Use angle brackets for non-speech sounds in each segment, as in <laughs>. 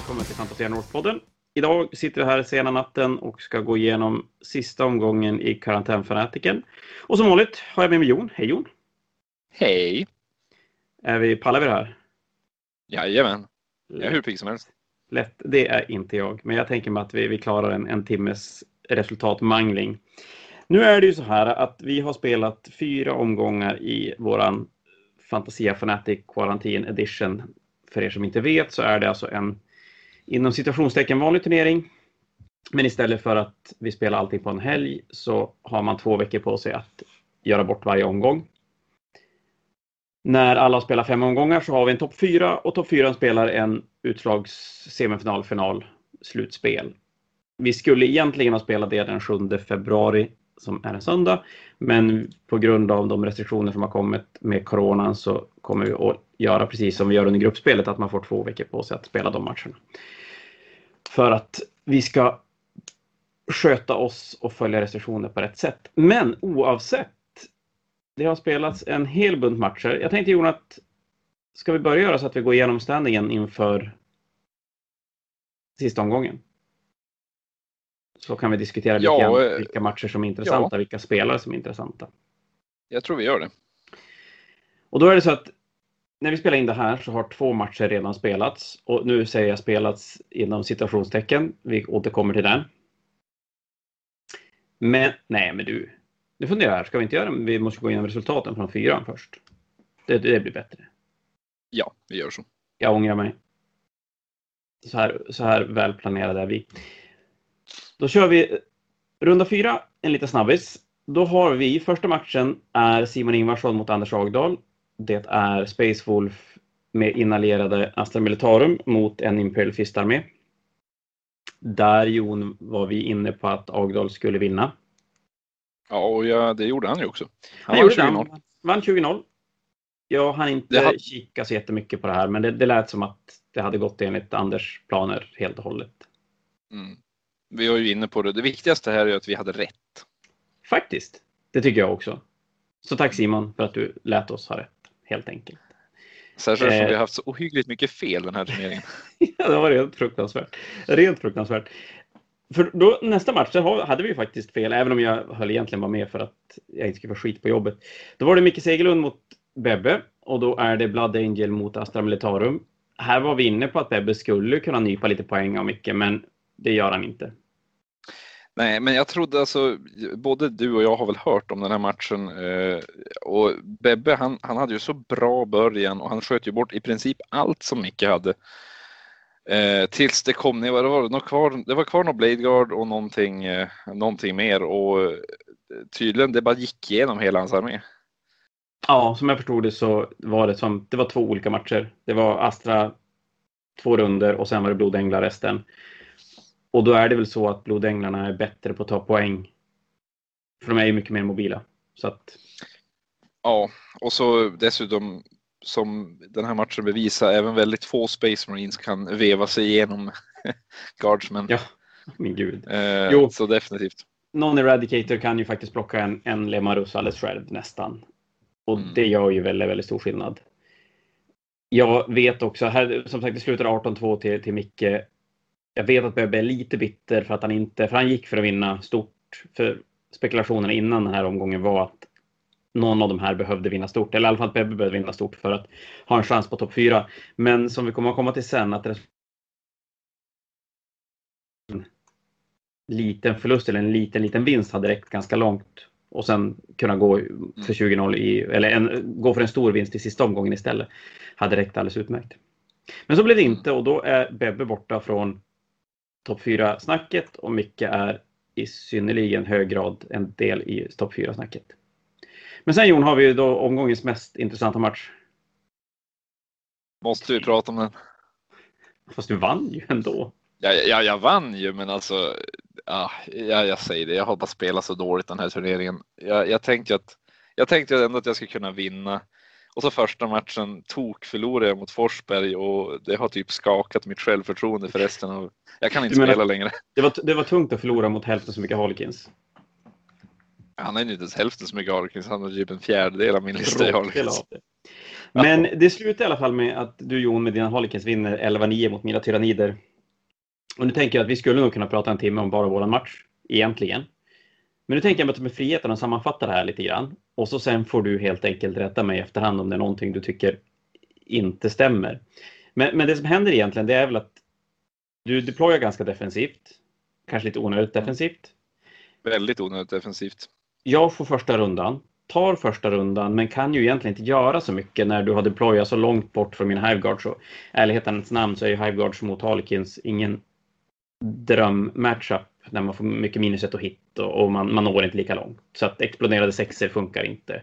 välkommen till Fantasia North-podden. Idag sitter vi här sena natten och ska gå igenom sista omgången i karantänfanatiken. Och som vanligt har jag med mig Jon. Hej Jon! Hej! Är vi, pallar vi det här? Jajamän, jag är hur pigg som helst. Lätt, det är inte jag, men jag tänker mig att vi, vi klarar en, en timmes resultatmangling. Nu är det ju så här att vi har spelat fyra omgångar i våran Fantasia Fanatic Quarantine Edition. För er som inte vet så är det alltså en inom situationstecken vanlig turnering. Men istället för att vi spelar allting på en helg så har man två veckor på sig att göra bort varje omgång. När alla spelar fem omgångar så har vi en topp fyra och topp fyran spelar en utslags semifinal, final, slutspel. Vi skulle egentligen ha spelat det den 7 februari som är en söndag. Men på grund av de restriktioner som har kommit med coronan så kommer vi att göra precis som vi gör under gruppspelet, att man får två veckor på sig att spela de matcherna. För att vi ska sköta oss och följa restriktioner på rätt sätt. Men oavsett, det har spelats en hel bunt matcher. Jag tänkte Jon att ska vi börja göra så att vi går igenom standingen inför sista omgången? Så kan vi diskutera Ja, grann eh, vilka matcher som är intressanta, vilka spelare som är intressanta. Jag tror vi gör det. Och då är det så att när vi spelar in det här så har två matcher redan spelats. Och nu säger jag spelats inom situationstecken. Vi återkommer till den. Men, nej men du. Nu funderar jag här, ska vi inte göra det? Vi måste gå igenom resultaten från fyran först. Det, det blir bättre. Ja, vi gör så. Jag ångrar mig. Så här, så här välplanerade är vi. Då kör vi runda fyra, en liten snabbis. Då har vi, första matchen är Simon Ingvarsson mot Anders Agdahl. Det är Space Wolf med inhalerade Astra Militarum mot en Imperial Fist-armé. Där Jon var vi inne på att Agdahl skulle vinna. Ja, och ja, det gjorde han ju också. Han vann gjorde det. 20-0. Han vann 20-0. Jag hann inte har- kika så jättemycket på det här, men det, det lät som att det hade gått enligt Anders planer helt och hållet. Mm. Vi var ju inne på det. Det viktigaste här är att vi hade rätt. Faktiskt. Det tycker jag också. Så tack Simon för att du lät oss ha rätt, helt enkelt. Särskilt som Eh. vi har haft så ohyggligt mycket fel den här turneringen. <laughs> Ja, det var rent fruktansvärt. Rent fruktansvärt. För då, nästa match så hade vi faktiskt fel, även om jag höll egentligen bara med för att jag inte skulle få skit på jobbet. Då var det Micke Segelund mot Bebbe och då är det Blood Angel mot Astra Militarum. Här var vi inne på att Bebbe skulle kunna nypa lite poäng av Micke, men det gör han inte. Nej, men jag trodde alltså, både du och jag har väl hört om den här matchen eh, och Bebbe han, han hade ju så bra början och han sköt ju bort i princip allt som Micke hade. Eh, tills det kom ner, vad var det, något kvar, det var kvar något Bladeguard och någonting, eh, någonting mer och eh, tydligen det bara gick igenom hela hans armé. Ja, som jag förstod det så var det som, det var två olika matcher. Det var Astra två runder och sen var det Blodänglar resten. Och då är det väl så att Blodänglarna är bättre på att ta poäng. För de är ju mycket mer mobila. Så att, Ja, och så dessutom som den här matchen bevisar, även väldigt få Space Marines kan veva sig igenom <laughs> Guardsmen. ja, min gud. Eh, Jo. Så definitivt. Non-Eradicator kan ju faktiskt plocka en, en Lemarus alldeles själv nästan. Och Mm. det gör ju väldigt, väldigt stor skillnad. Jag vet också, här, som sagt det slutar 18-2 till, till Micke. Jag vet att Bebbe är lite bitter för att han inte, för han gick för att vinna stort. För spekulationerna innan den här omgången var att någon av de här behövde vinna stort, eller i alla fall att Bebbe behövde vinna stort för att ha en chans på topp 4. Men som vi kommer att komma till sen, att en liten förlust eller en liten, liten vinst hade räckt ganska långt och sen kunna gå för 20-0 i, eller en, gå för en stor vinst i sista omgången istället. Hade räckt alldeles utmärkt. Men så blev det inte och då är Bebbe borta från topp 4-snacket och Micke är i synnerligen hög grad en del i topp 4-snacket. Men sen Jon har vi ju då omgångens mest intressanta match. Måste vi prata om den? Fast du vann ju ändå. Ja, ja, jag vann ju, men alltså, ja, ja, jag säger det, jag har bara spelat så dåligt den här turneringen. Jag, jag tänkte att jag tänkte ändå att jag skulle kunna vinna. Och så första matchen tok förlorade jag mot Forsberg och det har typ skakat mitt självförtroende för resten av... Jag kan inte Du spela längre. Det var, det var tungt att förlora mot hälften så mycket Harlequins. Han är ju inte ens hälften så mycket Harlequins, han har typ en fjärdedel av min lista i Harlequins. Men det slutar i alla fall med att du Jon med dina Harlequins vinner 11-9 mot mina Tyranider. Och nu tänker jag att vi skulle nog kunna prata en timme om bara våran match, egentligen. Men nu tänker jag mig med friheten att sammanfatta det här lite grann. Och så sen får du helt enkelt rätta mig i efterhand om det är någonting du tycker inte stämmer. Men, men det som händer egentligen, det är väl att du deployar ganska defensivt. Kanske lite onödigt defensivt. Väldigt onödigt defensivt. Jag får första rundan, tar första rundan, men kan ju egentligen inte göra så mycket när du har deployat så långt bort från min Hiveguard. Så ärlighetens namn så är ju Hiveguards mot Harlequins ingen dröm-matchup när man får mycket minus och hit och, och man, man når inte lika långt. Så att exploderade sexer funkar inte.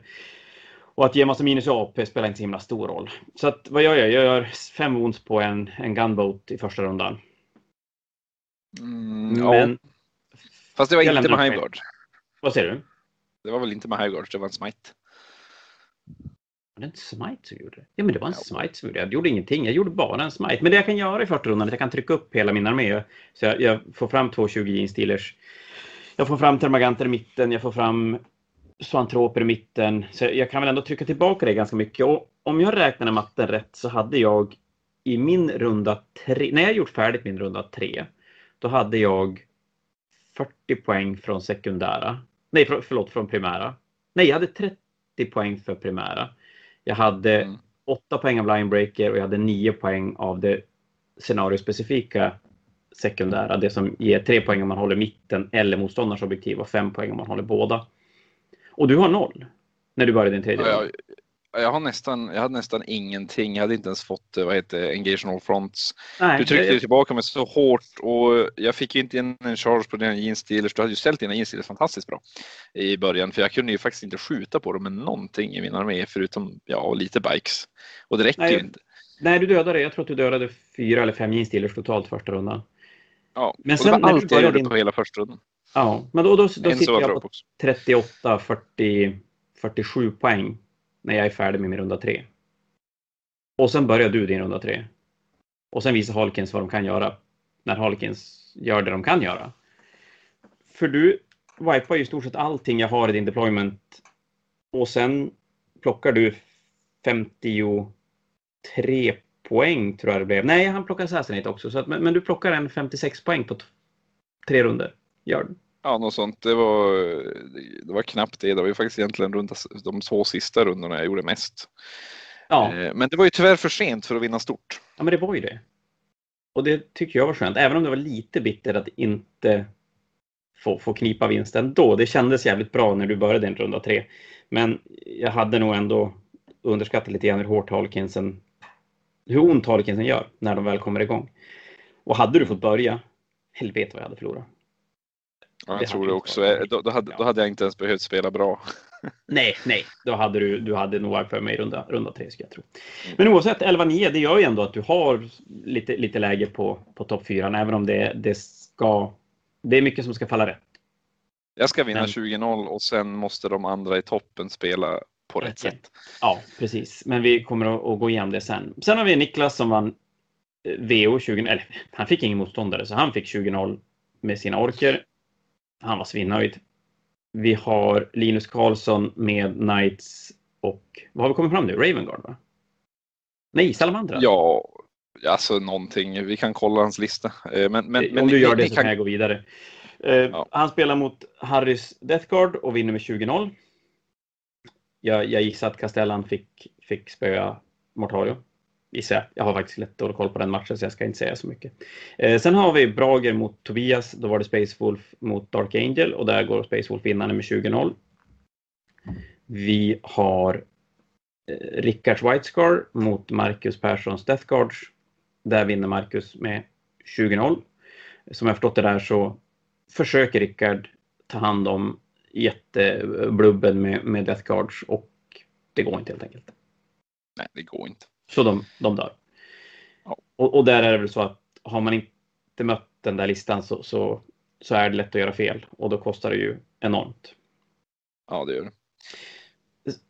Och att ge massa minus i AP spelar inte så himla stor roll. Så att vad gör jag? Jag gör fem wounds på en, en gunboat i första rundan. Mm, men, ja. Fast det var inte med Hiveguard. Vad säger du? Det var väl inte med Hiveguard, det var en smite. Var det inte smite som gjorde det? Ja, men det var en ja. smite som gjorde det. Jag gjorde ingenting. Jag gjorde bara en smite. Men det jag kan göra i första rundan är att jag kan trycka upp hela min armé. Så jag, jag får fram två 20 jeans stealers. Jag får fram termaganter i mitten. Jag får fram zoantroper i mitten. Så jag kan väl ändå trycka tillbaka det ganska mycket. Och om jag räknade matten rätt så hade jag i min runda tre, när jag gjort färdigt min runda tre, då hade jag 40 poäng från sekundära. Nej, för, förlåt, från primära. Nej, jag hade 30 poäng för primära. Jag hade mm. 8 poäng av linebreaker och jag hade 9 poäng av det scenariospecifika sekundära. Det som ger 3 poäng om man håller mitten eller motståndarens objektiv och 5 poäng om man håller båda. Och du har noll när du började din tredje. Ja, jag, jag, har nästan, jag hade nästan ingenting. Jag hade inte ens fått vad heter Engagement Fronts. Nej, du tryckte jag... tillbaka mig så hårt och jag fick inte in en charge på dina jeans. Du hade ju ställt dina jeans fantastiskt bra i början för jag kunde ju faktiskt inte skjuta på dem med någonting i min armé förutom ja, lite bikes. Och det räcker nej, ju inte. Nej, du dödade. Jag tror att du dödade fyra eller fem jeans totalt första rundan. Ja, men och sen, det var allt jag gjorde din... på hela första rundan. Ja, men då, då, då sitter jag på 38, 40, 47 poäng när jag är färdig med min runda tre. Och sen börjar du din runda tre. Och sen visar Halkins vad de kan göra när Halkins gör det de kan göra. För du wipar ju i stort sett allting jag har i din deployment och sen plockar du 53 poäng tror jag det blev. Nej, han plockar Assassinate också, så att, men, men, du plockar en 56 poäng på tre runder. Gör? Ja, något sånt. Det var, det var knappt det. Det var ju faktiskt egentligen runt de två sista rundorna jag gjorde mest. Ja. Eh, men det var ju tyvärr för sent för att vinna stort. Ja, men det var ju det. Och det tycker jag var skönt, även om det var lite bitter att inte få, få knipa vinsten då. Det kändes jävligt bra när du började en runda tre. Men jag hade nog ändå underskattat lite grann hur hårt Harlekinsen, hur ont Harlekinsen gör när de väl kommer igång. Och hade du fått börja, helvete vad jag hade förlorat. Ja, jag tror det också. Eh, då, då, hade, då hade jag inte ens behövt spela bra. <laughs> nej, nej, då hade du, du hade nog för mig runda, runda tre skulle jag tro. Mm. Men oavsett, 11-9, det gör ju ändå att du har lite, lite läge på, på topp 4, även om det, det ska, det är mycket som ska falla rätt. Jag ska vinna Men... 20-0 och sen måste de andra i toppen spela på rätt, sätt. Ja, precis. Men vi kommer att, att, gå igenom det sen. Sen har vi Niklas som vann eh, VO 20, eller han fick ingen motståndare, så han fick 20-0 med sina orker. Han var svinnöjd. Vi har Linus Karlsson med Knights och vad har vi kommit fram nu? Ravengard va? Nej, Salamandra. Ja, alltså någonting. Vi kan kolla hans lista. Eh, men, men, Om men, du gör det så kan jag gå vidare. Eh, ja. Han spelar mot Harrys Deathguard och vinner med 20-0. Jag, jag gissar att Castellan fick, fick spöa Mortario gissar jag. Jag har faktiskt lätt dålig koll på den matchen så jag ska inte säga så mycket. Eh, sen har vi Brager mot Tobias. Då var det Space Wolf mot Dark Angel och där går Space Wolf vinnande med 20-0. Vi har eh, Rickards Whitescar mot Marcus Perssons Death Guards. Där vinner Marcus med 20-0. Som jag förstått det där så försöker Rickard ta hand om jätteblubben med, med Death Guards och det går inte helt enkelt. Nej, det går inte. Så de, de dör. Ja. Och, och, där är det väl så att har man inte mött den där listan så, så, så är det lätt att göra fel och då kostar det ju enormt. Ja, det gör det.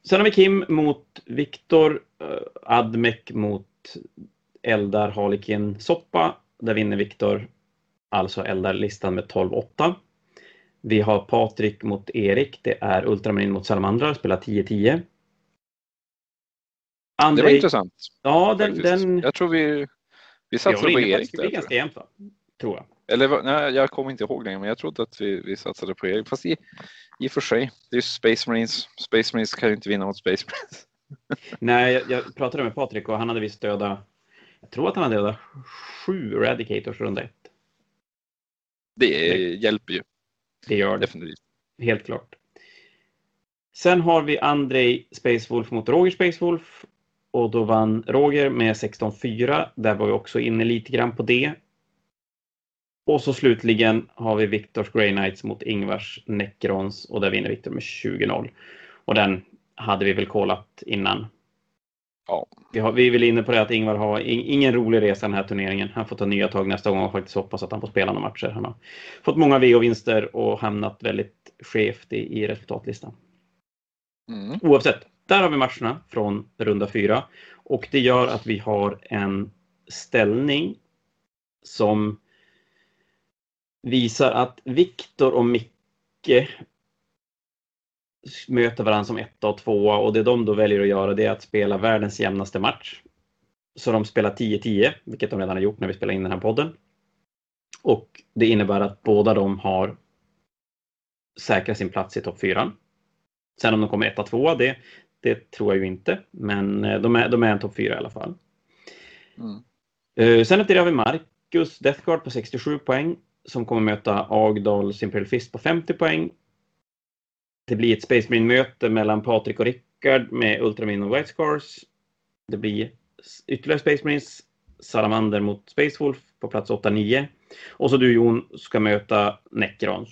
Sen har vi Kim mot Viktor, uh, Admec mot Eldar Harlekin Soppa. Där vinner Viktor alltså Eldar-listan med 12-8. Vi har Patrik mot Erik. Det är Ultramarin mot Salamandra, spelar 10-10. Andrei... Det var intressant. Ja, den, den... Jag tror vi, vi satsar på Erik. Det blir ganska jämnt va? tror jag. Eller nej, jag kommer inte ihåg längre, men jag trodde att vi, vi satsade på Erik. Fast i, i och för sig, det är Space Marines. Space Marines kan ju inte vinna mot Space Marines. <laughs> Nej, jag, jag pratade med Patrik och han hade visst döda, jag tror att han hade dödat sju Eradicators runda ett. Det hjälper ju. Det gör det. Definitivt. Helt klart. Sen har vi Andrei Space Wolf mot Roger Space Wolf. Och då vann Roger med 16-4. Där var vi också inne lite grann på det. Och så slutligen har vi Viktors Grey Knights mot Ingvars Necrons och där vinner Viktor med 20-0. Och den hade vi väl kollat innan. Ja. Vi, har, vi är väl inne på det att Ingvar har in, ingen rolig resa den här turneringen. Han får ta nya tag nästa gång och faktiskt hoppas att han får spela några matcher. Han har fått många VO-vinster och hamnat väldigt skevt i, i resultatlistan. Mm. Oavsett, där har vi matcherna från runda fyra och det gör att vi har en ställning som visar att Viktor och Micke möter varandra som etta och tvåa och det de då väljer att göra det är att spela världens jämnaste match. Så de spelar 10-10, vilket de redan har gjort när vi spelar in den här podden. Och det innebär att båda de har säkrat sin plats i topp 4. Sen om de kommer etta, tvåa, det, det tror jag ju inte. Men eh, de är, de är en topp 4 i alla fall. Mm. Uh, sen efter det har vi Marcus Deathguard på 67 poäng som kommer möta Agdals Imperial Fist på 50 poäng. Det blir ett Space Marine-möte mellan Patrik och Rickard med Ultramin och White Scars. Det blir ytterligare Space Marines, Salamander mot Space Wolf på plats 8-9. Och så du Jon ska möta Necrons.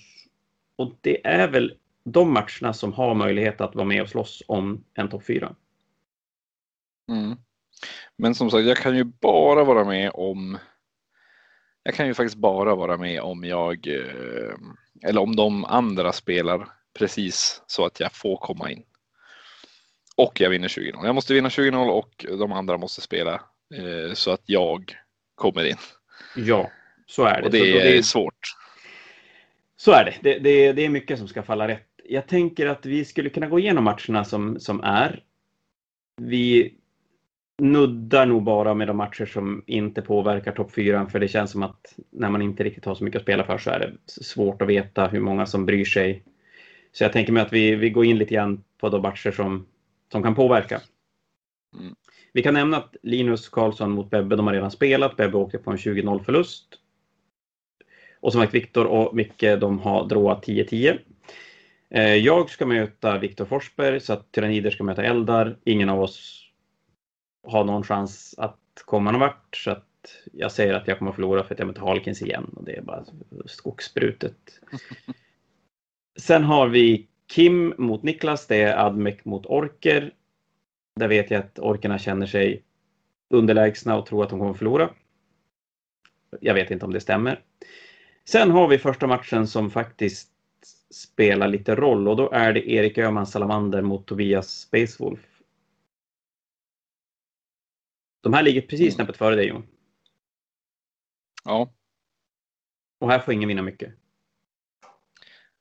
Och det är väl de matcherna som har möjlighet att vara med och slåss om en topp 4. Mm. Men som sagt, jag kan ju bara vara med om jag kan ju faktiskt bara vara med om jag eh, eller om de andra spelar precis så att jag får komma in. Och jag vinner 20-0. Jag måste vinna 20-0 och de andra måste spela eh, så att jag kommer in. Ja, så är det. Och det så, är svårt. Så är det. Det, det. det är mycket som ska falla rätt. Jag tänker att vi skulle kunna gå igenom matcherna som, som är. Vi nuddar nog bara med de matcher som inte påverkar topp 4 för det känns som att när man inte riktigt har så mycket att spela för så är det svårt att veta hur många som bryr sig. Så jag tänker mig att vi, vi går in lite grann på de matcher som, som kan påverka. Mm. Vi kan nämna att Linus Karlsson mot Bebbe, de har redan spelat. Bebbe åkte på en 20-0 förlust. Och som sagt, Viktor och Micke, de har dråat 10-10. Eh, jag ska möta Viktor Forsberg så att Tyrannider ska möta Eldar. Ingen av oss har någon chans att komma någon vart. Så att jag säger att jag kommer att förlora för att jag möter Halkins igen och det är bara skogsbrutet. <laughs> Sen har vi Kim mot Niklas. Det är Admec mot Orker. Där vet jag att orkerna känner sig underlägsna och tror att de kommer att förlora. Jag vet inte om det stämmer. Sen har vi första matchen som faktiskt spelar lite roll och då är det Erik Öhman Salamander mot Tobias Spacewolf. De här ligger precis Mm. snäppet före dig Jon. Ja, Och här får ingen vinna mycket.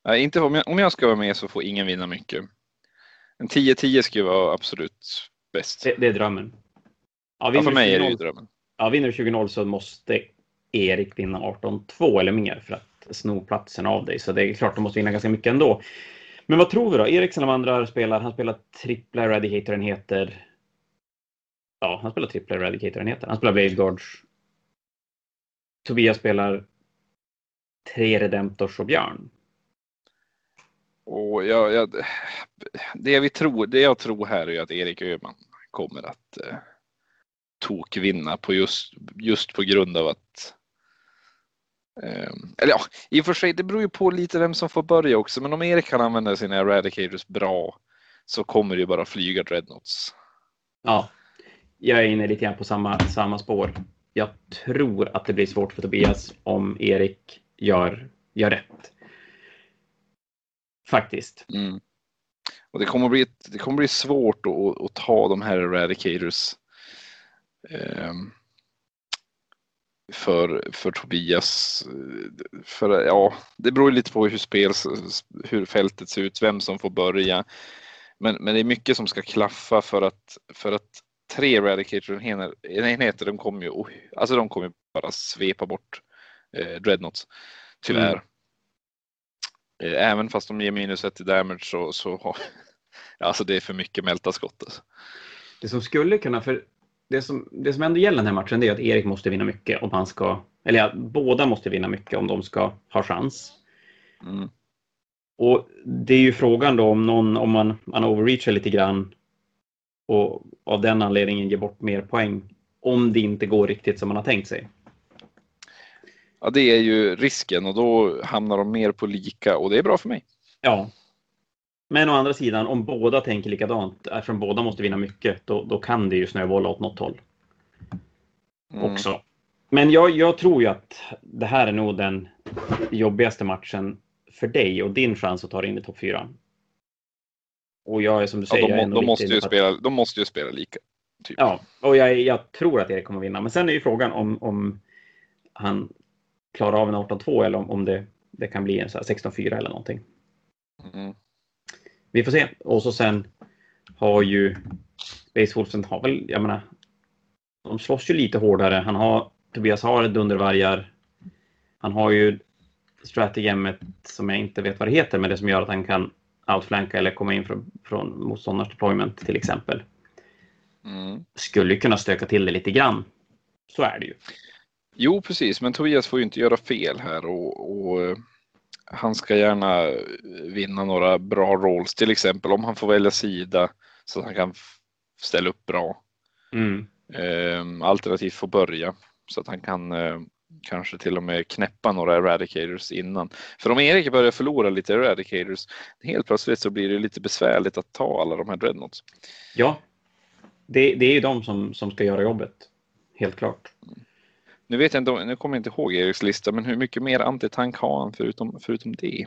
Nej, inte om jag, om jag ska vara med så får ingen vinna mycket. En 10-10 skulle vara absolut bäst. Det, det är drömmen. Ja, Ja, för mig är det 20-0 ju drömmen. Ja, vinner du 20-0 så måste Erik vinna 18-2 eller mer för att sno platsen av dig. Så det är klart, de måste vinna ganska mycket ändå. Men vad tror vi då? Erik Salamandrar spelar, han spelar trippla Eradicator-enheter. Ja, han spelar trippla Eradicator-enheter. Han spelar Blade Guards. Tobias spelar tre Redemptors och Björn. Och jag, jag, det, vi tror, det jag tror här är att Erik Öhman kommer att eh, tokvinna på just, just på grund av att eller ja, i och för sig, det beror ju på lite vem som får börja också. Men om Erik kan använda sina eradicators bra så kommer det ju bara flyga dreadnoughts. Ja, jag är inne lite grann på samma, samma spår. Jag tror att det blir svårt för Tobias om Erik gör, gör rätt. Faktiskt. Mm. Och det kommer bli, ett- det kommer bli svårt att, att ta de här eradicators. ehm, för, för Tobias. För, ja, det beror ju lite på hur, spel, hur fältet ser ut, vem som får börja. Men, men det är mycket som ska klaffa för att, för att tre Eradicator-enheter de kommer ju, oj, alltså de kommer ju bara svepa bort eh, Dreadnoughts. Tyvärr. Mm. Eh, även fast de ger minus ett i damage så, så har <laughs> alltså det är för mycket mälta skott. Alltså. Det som skulle kunna, för det som, det som ändå gäller den här matchen är att Erik måste vinna mycket om han ska, eller ja, båda måste vinna mycket om de ska ha chans. Mm. Och det är ju frågan då om någon, om man, man overreachar lite grann och av den anledningen ger bort mer poäng om det inte går riktigt som man har tänkt sig. Ja, det är ju risken och då hamnar de mer på lika och det är bra för mig. Ja. Men å andra sidan, om båda tänker likadant, eftersom båda måste vinna mycket, då, då kan det ju snöbolla åt något håll. Mm. Också. Men jag, jag tror ju att det här är nog den jobbigaste matchen för dig och din chans att ta dig in i topp 4. Och jag är som du säger, ja, de, de måste ju spela, de måste ju spela lika. Typ. Ja, och jag, jag, tror att Erik kommer vinna. Men sen är ju frågan om, om han klarar av en 18-2 eller om, om det, det kan bli en 16-4 eller någonting. Mm. Vi får se. Och så sen har ju Space Wolfsen har väl, jag menar, de slåss ju lite hårdare. Han har, Tobias har dundervargar. Han har ju strategemet som jag inte vet vad det heter, men det som gör att han kan outflanka eller komma in från, från motståndarens deployment till exempel. Mm. Skulle kunna stöka till det lite grann. Så är det ju. Jo, precis, men Tobias får ju inte göra fel här och, och eh, han ska gärna vinna några bra rolls, till exempel om han får välja sida så att han kan ställa upp bra. Mm. Ehm, alternativt få börja så att han kan eh, kanske till och med knäppa några eradicators innan. För om Erik börjar förlora lite eradicators, helt plötsligt så blir det lite besvärligt att ta alla de här dreadnoughts. Ja, det, det är ju de som, som ska göra jobbet. Helt klart. Nu vet jag inte, nu kommer jag inte ihåg Eriks lista, men hur mycket mer antitank har han förutom, förutom det?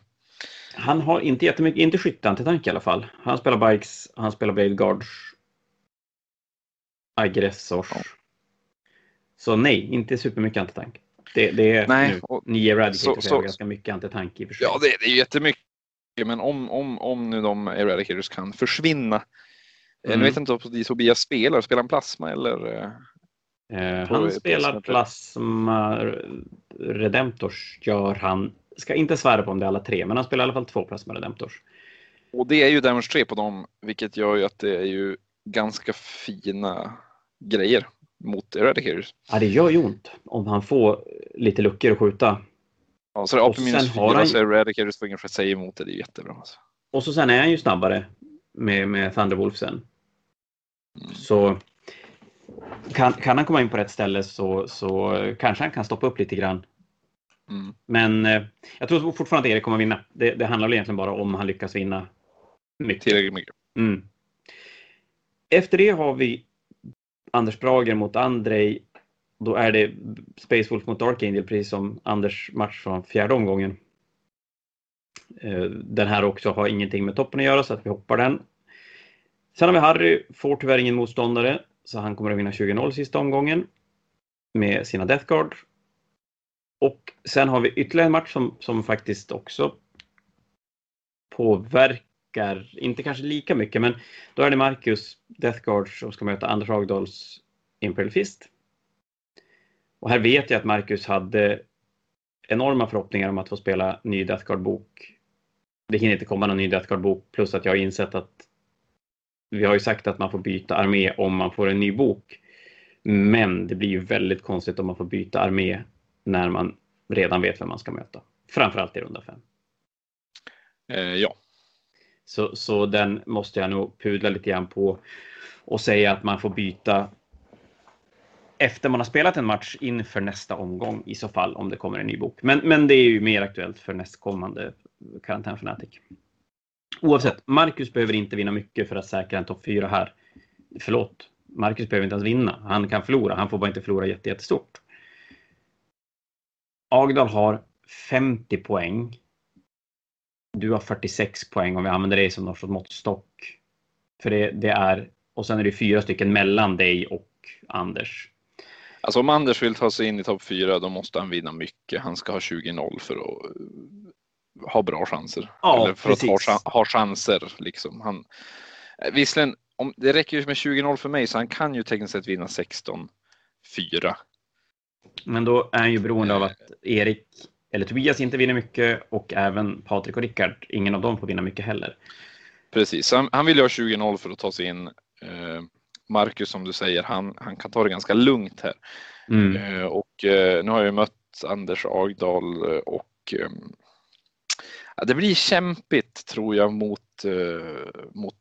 Han har inte jättemycket, inte skytte-antitank i alla fall. Han spelar bikes, han spelar blade guards, aggressors. Ja. Så nej, inte supermycket antitank. Det, det är Nej, nu, och, nio Eradicators så, så, ganska mycket antitank i och för sig. Ja, det, det är jättemycket. Men om, om, om nu de Eradicators kan försvinna. Eh, mm. Nu vet jag inte om Tobias spelar. Spelar han plasma eller? Eh, han spelar plasma. Redemptors gör han. Ska inte svära på om det är alla tre, men han spelar i alla fall två plasma Redemptors. Och det är ju damage 3 på dem, vilket gör ju att det är ju ganska fina grejer mot Eradicators. Ja, det gör ju ont om han får lite luckor att skjuta. Ja, så det är AP minus 4 han... så Eradicators får att säga emot det. Det är jättebra. Alltså. Och så sen är han ju snabbare med, med Thunderwolfsen. Mm. Så kan, kan han komma in på rätt ställe så, så kanske han kan stoppa upp lite grann. Mm. Men eh, jag tror fortfarande att Erik kommer vinna. Det, det, handlar väl egentligen bara om han lyckas vinna mycket. Tillräckligt mycket. Mm. Efter det har vi Anders Brager mot Andrej. Då är det Space Wolf mot Dark Angel, precis som Anders match från fjärde omgången. Eh, den här också har ingenting med toppen att göra, så att vi hoppar den. Sen har vi Harry, får tyvärr ingen motståndare, så han kommer att vinna 20-0 sista omgången med sina Death Guard. Och sen har vi ytterligare en match som, som faktiskt också påverkar inte kanske lika mycket, men då är det Marcus Deathguard som ska möta Anders Hagdals Imperial Fist. Och här vet jag att Marcus hade enorma förhoppningar om att få spela ny Deathguard-bok. Det hinner inte komma någon ny Deathguard-bok, plus att jag har insett att vi har ju sagt att man får byta armé om man får en ny bok. Men det blir ju väldigt konstigt om man får byta armé när man redan vet vem man ska möta. Framförallt i runda fem. Eh, ja, så, så den måste jag nog pudla lite grann på och säga att man får byta efter man har spelat en match inför nästa omgång i så fall om det kommer en ny bok. Men, men det är ju mer aktuellt för nästkommande Karantän Fanatic. Oavsett, Marcus behöver inte vinna mycket för att säkra en topp fyra här. Förlåt, Marcus behöver inte ens vinna. Han kan förlora, han får bara inte förlora jättestort. Agdal har 50 poäng du har 46 poäng om vi använder dig som någon sorts måttstock. För det, det, är, och sen är det fyra stycken mellan dig och Anders. Alltså om Anders vill ta sig in i topp fyra då måste han vinna mycket. Han ska ha 20-0 för att ha bra chanser. Ja, Eller för precis. att ha, ha chanser liksom. Han, eh, visserligen, om, det räcker ju med 20-0 för mig så han kan ju tekniskt sett vinna 16-4. Men då är han ju beroende av att Erik eller Tobias inte vinner mycket och även Patrik och Rickard, ingen av dem får vinna mycket heller. Precis, han, han vill ju ha 20-0 för att ta sig in. Eh, Marcus som du säger, han, han kan ta det ganska lugnt här. Mm. Eh, och eh, nu har jag mött Anders Agdal eh, och eh, ja, det blir kämpigt tror jag mot, eh, mot,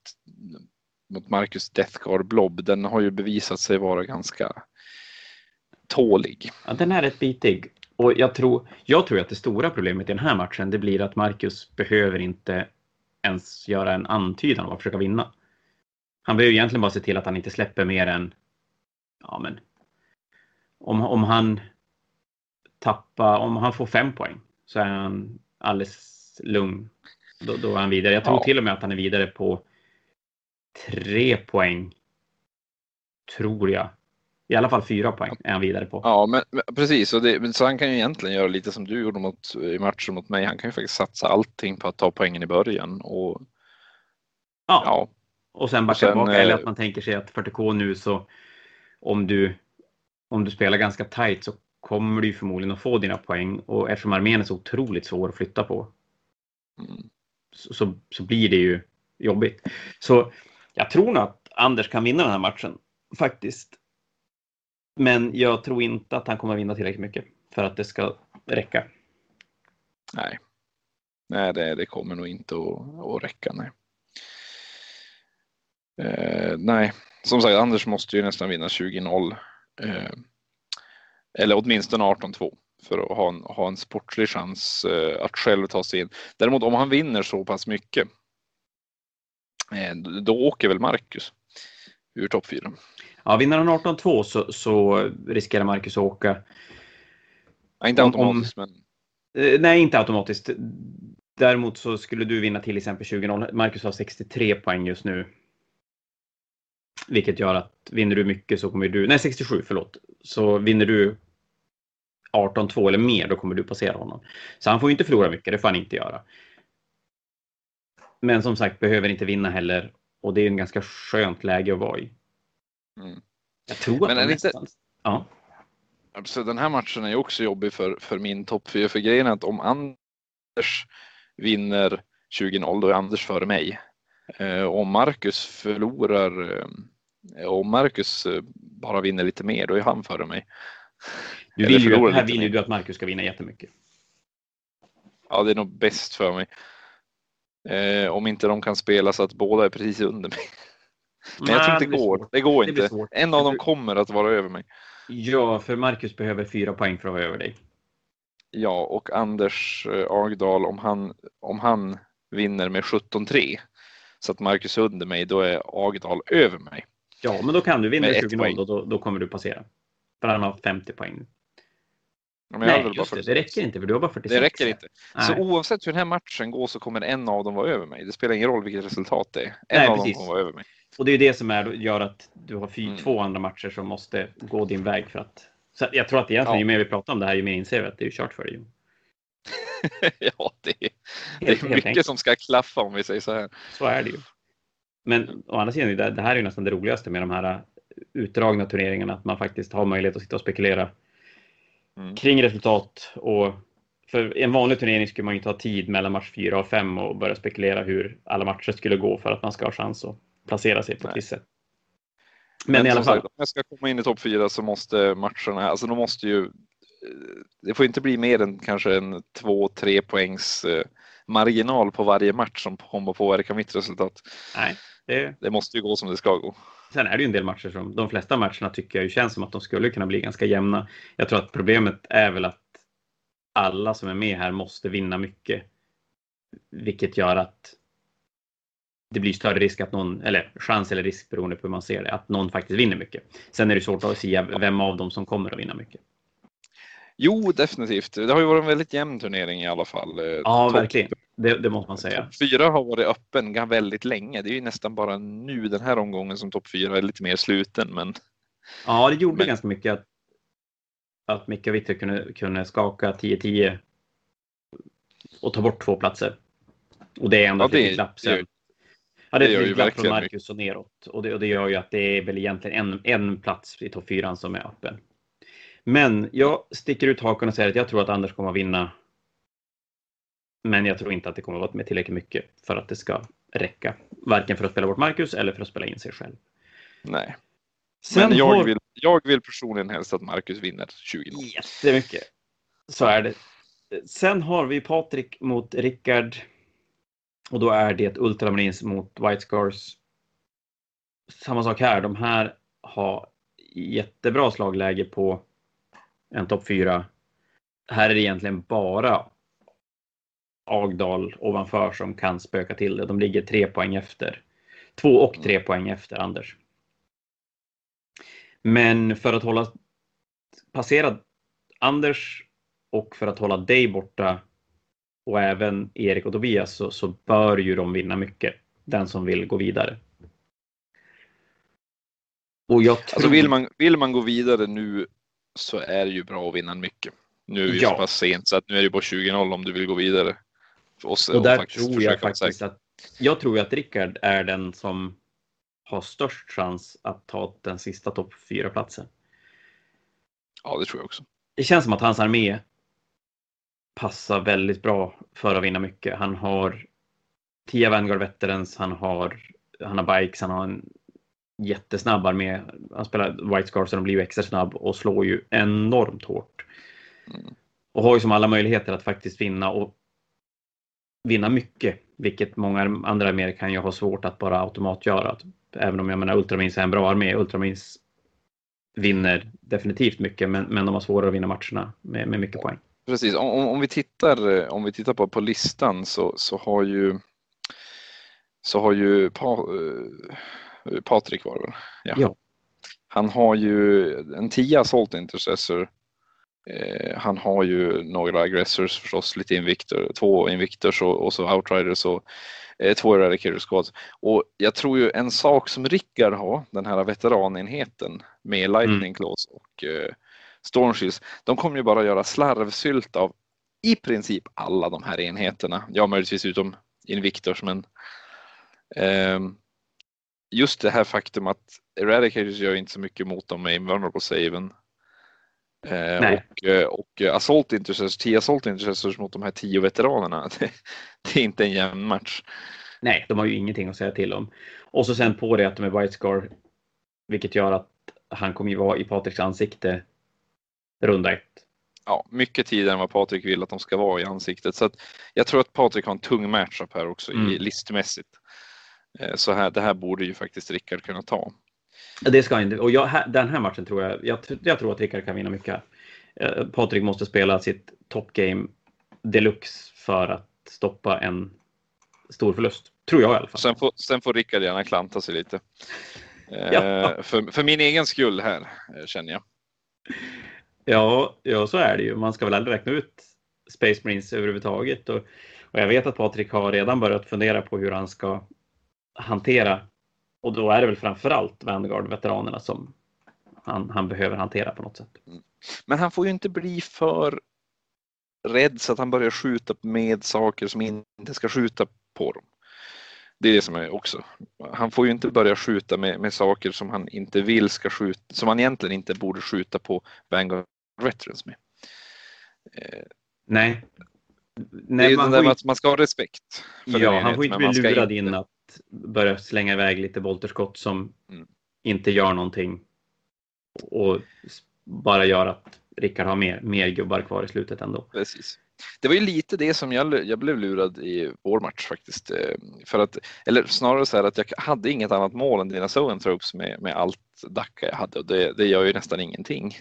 mot Marcus Deathguard Blob. Den har ju bevisat sig vara ganska tålig. Ja, den är rätt bitig. Och jag tror, jag tror att det stora problemet i den här matchen, det blir att Marcus behöver inte ens göra en antydan om att försöka vinna. Han behöver egentligen bara se till att han inte släpper mer än, ja men, om, om han tappar, om han får fem poäng så är han alldeles lugn. Då, då är han vidare. Jag tror ja. till och med att han är vidare på tre poäng. Tror jag. I alla fall fyra poäng är han vidare på. Ja, men, men precis. Och det, så han kan ju egentligen göra lite som du gjorde mot, i matchen mot mig. Han kan ju faktiskt satsa allting på att ta poängen i början. Och, ja. ja. och sen backa tillbaka. Eller att eh, man tänker sig att 40K nu så om du, om du spelar ganska tight så kommer du förmodligen att få dina poäng. Och eftersom armén är så otroligt svår att flytta på så, så, så, blir det ju jobbigt. Så jag tror nog att Anders kan vinna den här matchen faktiskt. Men jag tror inte att han kommer vinna tillräckligt mycket för att det ska räcka. Nej, nej det, det kommer nog inte att, att räcka. Nej. Eh, nej, som sagt, Anders måste ju nästan vinna 20-0. Eh, eller åtminstone 18-2 för att ha en, ha en sportslig chans eh, att själv ta sig in. Däremot om han vinner så pass mycket, eh, då åker väl Marcus ur topp 4. Ja, vinner han 18-2 så, så riskerar Marcus att åka. Ja, inte automatiskt, om, men. Eh, nej, inte automatiskt. Däremot så skulle du vinna till exempel 20-0. Marcus har 63 poäng just nu. Vilket gör att vinner du mycket så kommer du, nej 67 förlåt, så vinner du 18-2 eller mer, då kommer du passera honom. Så han får inte förlora mycket, det får han inte göra. Men som sagt, behöver inte vinna heller. Och det är en ganska skönt läge att vara i. Mm. Jag tror att Men är nästan... Inte... Ja. Så den här matchen är ju också jobbig för, för min topp 4. För grejen är att om Anders vinner 20-0, då är Anders före mig. Eh, om Marcus förlorar, eh, om Marcus eh, bara vinner lite mer, då är han före mig. Du vill ju, här vill ju du att Marcus ska vinna jättemycket. Ja, det är nog bäst för mig. Eh, om inte de kan spela så att båda är precis under mig. Men jag tror inte det går. Det går inte. Det en av dem kommer att vara över mig. Ja, för Marcus behöver fyra poäng för att vara över dig. Ja, och Anders eh, Agdal, om han, om han vinner med 17-3 så att Marcus är under mig, då är Agdal över mig. Ja, men då kan du vinna 20-0 och då, då kommer du passera. För han har 50 poäng. Ja, Nej, just det. Det räcker inte för du har bara 46. Det räcker inte. Nej. Så oavsett hur den här matchen går så kommer en av dem vara över mig. Det spelar ingen roll vilket resultat det är. En Nej, av precis. dem kommer vara över mig. Och det är det som är, gör att du har fyra, mm. två andra matcher som måste gå din väg för att. Så jag tror att egentligen ja. ju mer vi pratar om det här ju mer inser vi att det är kört för dig. <laughs> ja, det är, det är mycket enkelt. som ska klaffa om vi säger så här. Så är det ju. Men å andra sidan, det, det här är ju nästan det roligaste med de här utdragna turneringarna, att man faktiskt har möjlighet att sitta och spekulera mm. kring resultat. Och för en vanlig turnering skulle man inte ha tid mellan match 4 och 5 och börja spekulera hur alla matcher skulle gå för att man ska ha chans att placera sig på ett visst sätt. Men, Men i alla fall. Sagt, om jag ska komma in i topp 4 så måste matcherna, alltså de måste ju, det får inte bli mer än kanske en 2-3 poängs eh, marginal på varje match som kommer påverka mitt resultat. Nej, det... det måste ju gå som det ska gå. Sen är det ju en del matcher som, de flesta matcherna tycker jag ju känns som att de skulle kunna bli ganska jämna. Jag tror att problemet är väl att alla som är med här måste vinna mycket. Vilket gör att det blir större risk att någon, eller chans eller risk beroende på hur man ser det, att någon faktiskt vinner mycket. Sen är det svårt att säga vem av dem som kommer att vinna mycket. Jo, definitivt. Det har ju varit en väldigt jämn turnering i alla fall. Eh, ja, Top, verkligen. Det, det, måste man säga. Topp fyra har varit öppen väldigt länge. Det är ju nästan bara nu den här omgången som topp fyra är lite mer sluten. Men... Ja, det gjorde men... ganska mycket att, att Micke Witter kunde, kunde skaka 10-10 och ta bort två platser. Och det är ändå ja, ett glapp sen. Ja, det, det är ett glapp från Marcus och neråt. Och det, och det gör ju att det är väl egentligen en, en plats i topp fyran som är öppen. Men jag sticker ut hakan och säger att jag tror att Anders kommer att vinna. Men jag tror inte att det kommer att vara med tillräckligt mycket för att det ska räcka. Varken för att spela bort Marcus eller för att spela in sig själv. Nej. Sen Men jag, har... vill, jag vill personligen helst att Marcus vinner 20 0 Jättemycket. Så är det. Sen har vi Patrik mot Rickard. Och då är det Ultramarines mot White Scars. Samma sak här. De här har jättebra slagläge på en topp 4. Här är det egentligen bara Agdal ovanför som kan spöka till det. De ligger tre poäng efter. Två och tre poäng efter Anders. Men för att hålla passera Anders och för att hålla dig borta och även Erik och Tobias så, så bör ju de vinna mycket. Den som vill gå vidare. Och jag tror... Alltså vill man, vill man gå vidare nu så är det ju bra att vinna mycket. Nu är det ja. så pass sent så att nu är det bara 20-0 om du vill gå vidare. För oss och där tror jag faktiskt att jag tror att Rickard är den som har störst chans att ta den sista topp fyra platsen. Ja, det tror jag också. Det känns som att hans armé passar väldigt bra för att vinna mycket. Han har 10 Vanguard Veterans, han har, han har bikes, han har en jättesnabb armé. Han spelar White Scars så de blir ju extra snabb och slår ju enormt hårt. Mm. Och har ju som alla möjligheter att faktiskt vinna och vinna mycket, vilket många andra arméer kan ju ha svårt att bara automatgöra. Även om jag menar Ultramins är en bra armé. Ultramins vinner definitivt mycket, men, men de har svårare att vinna matcherna med, med mycket poäng. Precis, om, om, vi tittar, om vi tittar på, på listan så, så har ju så har ju pa, uh, Patrik var det väl? Ja. ja. Han har ju en 10 Assault Intercessor. Eh, han har ju några aggressors förstås, lite invictor, två invictors och, och så outriders och eh, två eradicator squads. Och jag tror ju en sak som Rickard har, den här veteranenheten med lightning mm. claws och eh, Stormshields, de kommer ju bara göra slarvsylt av i princip alla de här enheterna. Ja, möjligtvis utom Invictors, men eh, just det här faktum att Eradicators gör inte så mycket mot dem med Invulnerable Saven. Eh, och, eh, och Assault Intercessors, 10 Assault Intercessors mot de här tio veteranerna, <laughs> det, det, är inte en jämn match. Nej, de har ju ingenting att säga till om. Och så sen på det att de är White Scar, vilket gör att han kommer ju vara i Patriks ansikte runda ett. Ja, mycket tidigare än vad Patrik vill att de ska vara i ansiktet. Så att jag tror att Patrik har en tung matchup här också mm. i listmässigt. Eh, så här, det här borde ju faktiskt Rickard kunna ta. Det ska inte. Och jag, den här matchen tror jag, jag, jag tror att Rickard kan vinna mycket. Eh, Patrik måste spela sitt top game deluxe för att stoppa en stor förlust. Tror jag i alla fall. Sen får, sen får Rickard gärna klanta sig lite. Ja. Eh, för, för min egen skull här, känner jag. Ja, ja, så är det ju. Man ska väl aldrig räkna ut Space Marines överhuvudtaget. Och, och jag vet att Patrik har redan börjat fundera på hur han ska hantera. Och då är det väl framförallt Vanguard-veteranerna som han, han behöver hantera på något sätt. Mm. Men han får ju inte bli för rädd så att han börjar skjuta med saker som inte ska skjuta på dem. Det är det som är också. Han får ju inte börja skjuta med, med saker som han inte vill ska skjuta, som han egentligen inte borde skjuta på Vanguard Veterans med. Eh, Nej. Nej, det är man, där att man ska ha respekt. Ja, han får inte bli lurad in att börja slänga iväg lite volterskott som mm. inte gör någonting och bara gör att Rickard har mer, mer gubbar kvar i slutet ändå. Precis. Det var ju lite det som jag, jag blev lurad i vår match faktiskt. Eh, för att, eller snarare så här att jag hade inget annat mål än dina Zoanthropes med, med allt Dacca jag hade och det, det gör ju nästan ingenting.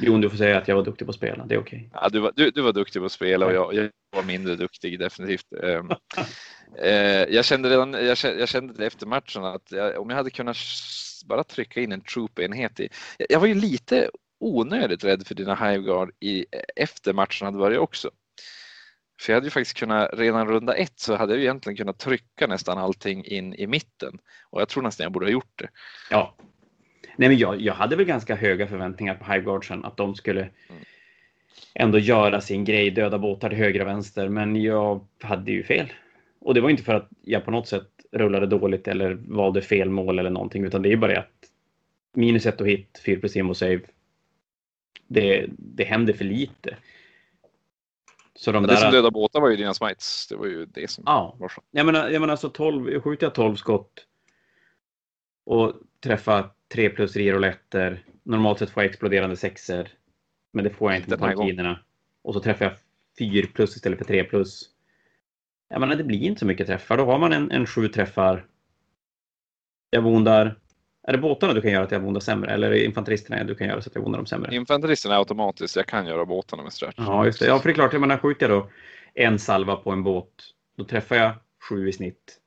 Jo, du får säga att jag var duktig på att spela, det är okej. Okay. Ja, du, var, du, du var duktig på att spela och jag, jag var mindre duktig definitivt. Ehm, <laughs> eh, jag kände redan jag kände, jag kände efter matchen att jag, om jag hade kunnat bara trycka in en troop-enhet i. Jag var ju lite onödigt rädd för dina Hiveguard i, efter matchen hade börjat också. För jag hade ju faktiskt kunnat, redan runda ett så hade jag egentligen kunnat trycka nästan allting in i mitten. Och jag tror nästan jag borde ha gjort det. Ja. Nej men jag, jag hade väl ganska höga förväntningar på Hiveguardsen att de skulle mm. ändå göra sin grej, döda båtar till höger och vänster. Men jag hade ju fel. Och det var inte för att jag på något sätt rullade dåligt eller valde fel mål eller någonting, utan det är bara att minus ett och hit, 4 plus save. det, det händer för lite. Så de det där... som dödade båtar var ju dina smites. Det var ju det som ja. var så. Jag menar, jag menar alltså 12, skjuter jag 12 skott och träffar 3 plus i rouletter. Normalt sett får jag exploderande sexer. Men det får jag inte på maskinerna. Och så träffar jag 4 plus istället för 3 plus. Jag menar, det blir inte så mycket träffar. Då har man en, en 7 träffar. Jag vondar är det båtarna du kan göra att jag vondar sämre eller är det infanteristerna du kan göra så att jag vondar dem sämre? Infanteristerna är automatiskt. Jag kan göra båtarna med stretch. Ja, just det. Ja, för det är klart, jag menar, skjuter jag då en salva på en båt, då träffar jag sju i snitt.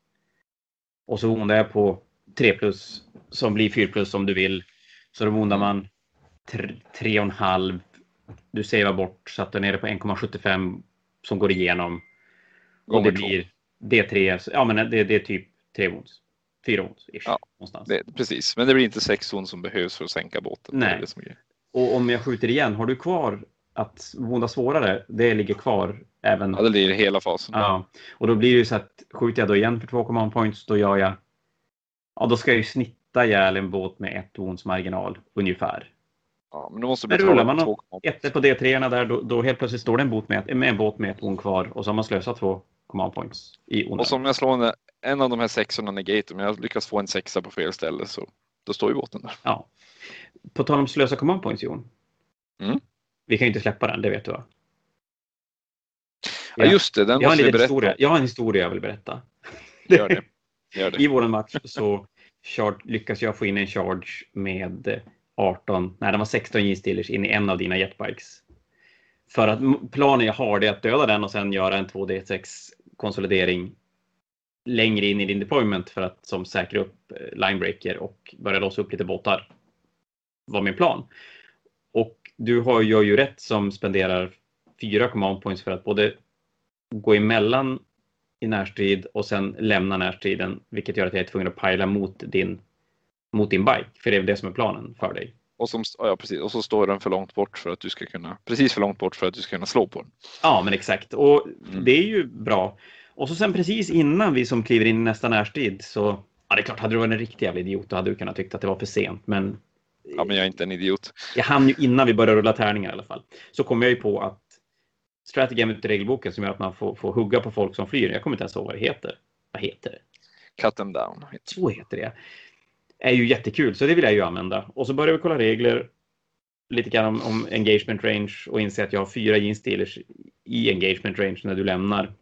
Och så vondar jag på 3 plus som blir 4 plus om du vill. Så då vondar man 3,5. Du savear bort så att du är nere på 1,75 som går igenom. Och det blir D3. Ja, men det, det är typ 3 wounds fyra ons. Ja, någonstans. Det, precis, men det blir inte sex ons som behövs för att sänka båten. Nej. Och om jag skjuter igen, har du kvar att vonda svårare, det ligger kvar även? Ja, det ligger hela fasen. Ja, och då blir det ju så att skjuter jag då igen för två command points, då gör jag, ja då ska jag ju snitta ihjäl en båt med ett ons marginal ungefär. Ja, men då måste men rullar man ett på D3 där, då, då, helt plötsligt står det en båt med, med en båt med ett on kvar och så har man slösat två command points i onödan. Och som jag slår en, en av de här sexorna negator, men jag lyckas få en sexa på fel ställe så då står ju båten där. Ja. På tal om slösa command points Jon. Mm. Vi kan ju inte släppa den, det vet du va? Ja, just det, den jag måste vi berätta. Historia. Jag har en historia jag vill berätta. Gör det. Gör det. I vår match så charge, lyckas jag få in en charge med 18, nej den var 16 J-stealers in i en av dina jetbikes. För att planen jag har är att döda den och sen göra en 2D6 konsolidering längre in i din deployment för att som säkra upp eh, linebreaker och börja låsa upp lite båtar. Var min plan. Och du har, gör ju rätt som spenderar fyra command points för att både gå emellan i närstrid och sen lämna närstriden, vilket gör att jag är tvungen att pila mot din, mot din bike. För det är det som är planen för dig. Och, som, ja, precis. och så står den för långt bort för att du ska kunna, precis för långt bort för att du ska kunna slå på den. Ja, men exakt. Och mm. det är ju bra. Och så sen precis innan vi som kliver in i nästa närstrid så, ja det är klart, hade du varit en riktig jävla idiot då hade du kunnat tycka att det var för sent. Men Ja, men jag är inte en idiot. Jag hann ju innan vi började rulla tärningar i alla fall. Så kom jag ju på att strategem ut i regelboken som gör att man får, får hugga på folk som flyr. Jag kommer inte ens ihåg vad det heter. Vad heter det? Cut them down. Så heter det. Är ju jättekul, så det vill jag ju använda. Och så börjar vi kolla regler. Lite grann om, om engagement range och inse att jag har fyra jeans i engagement range när du lämnar.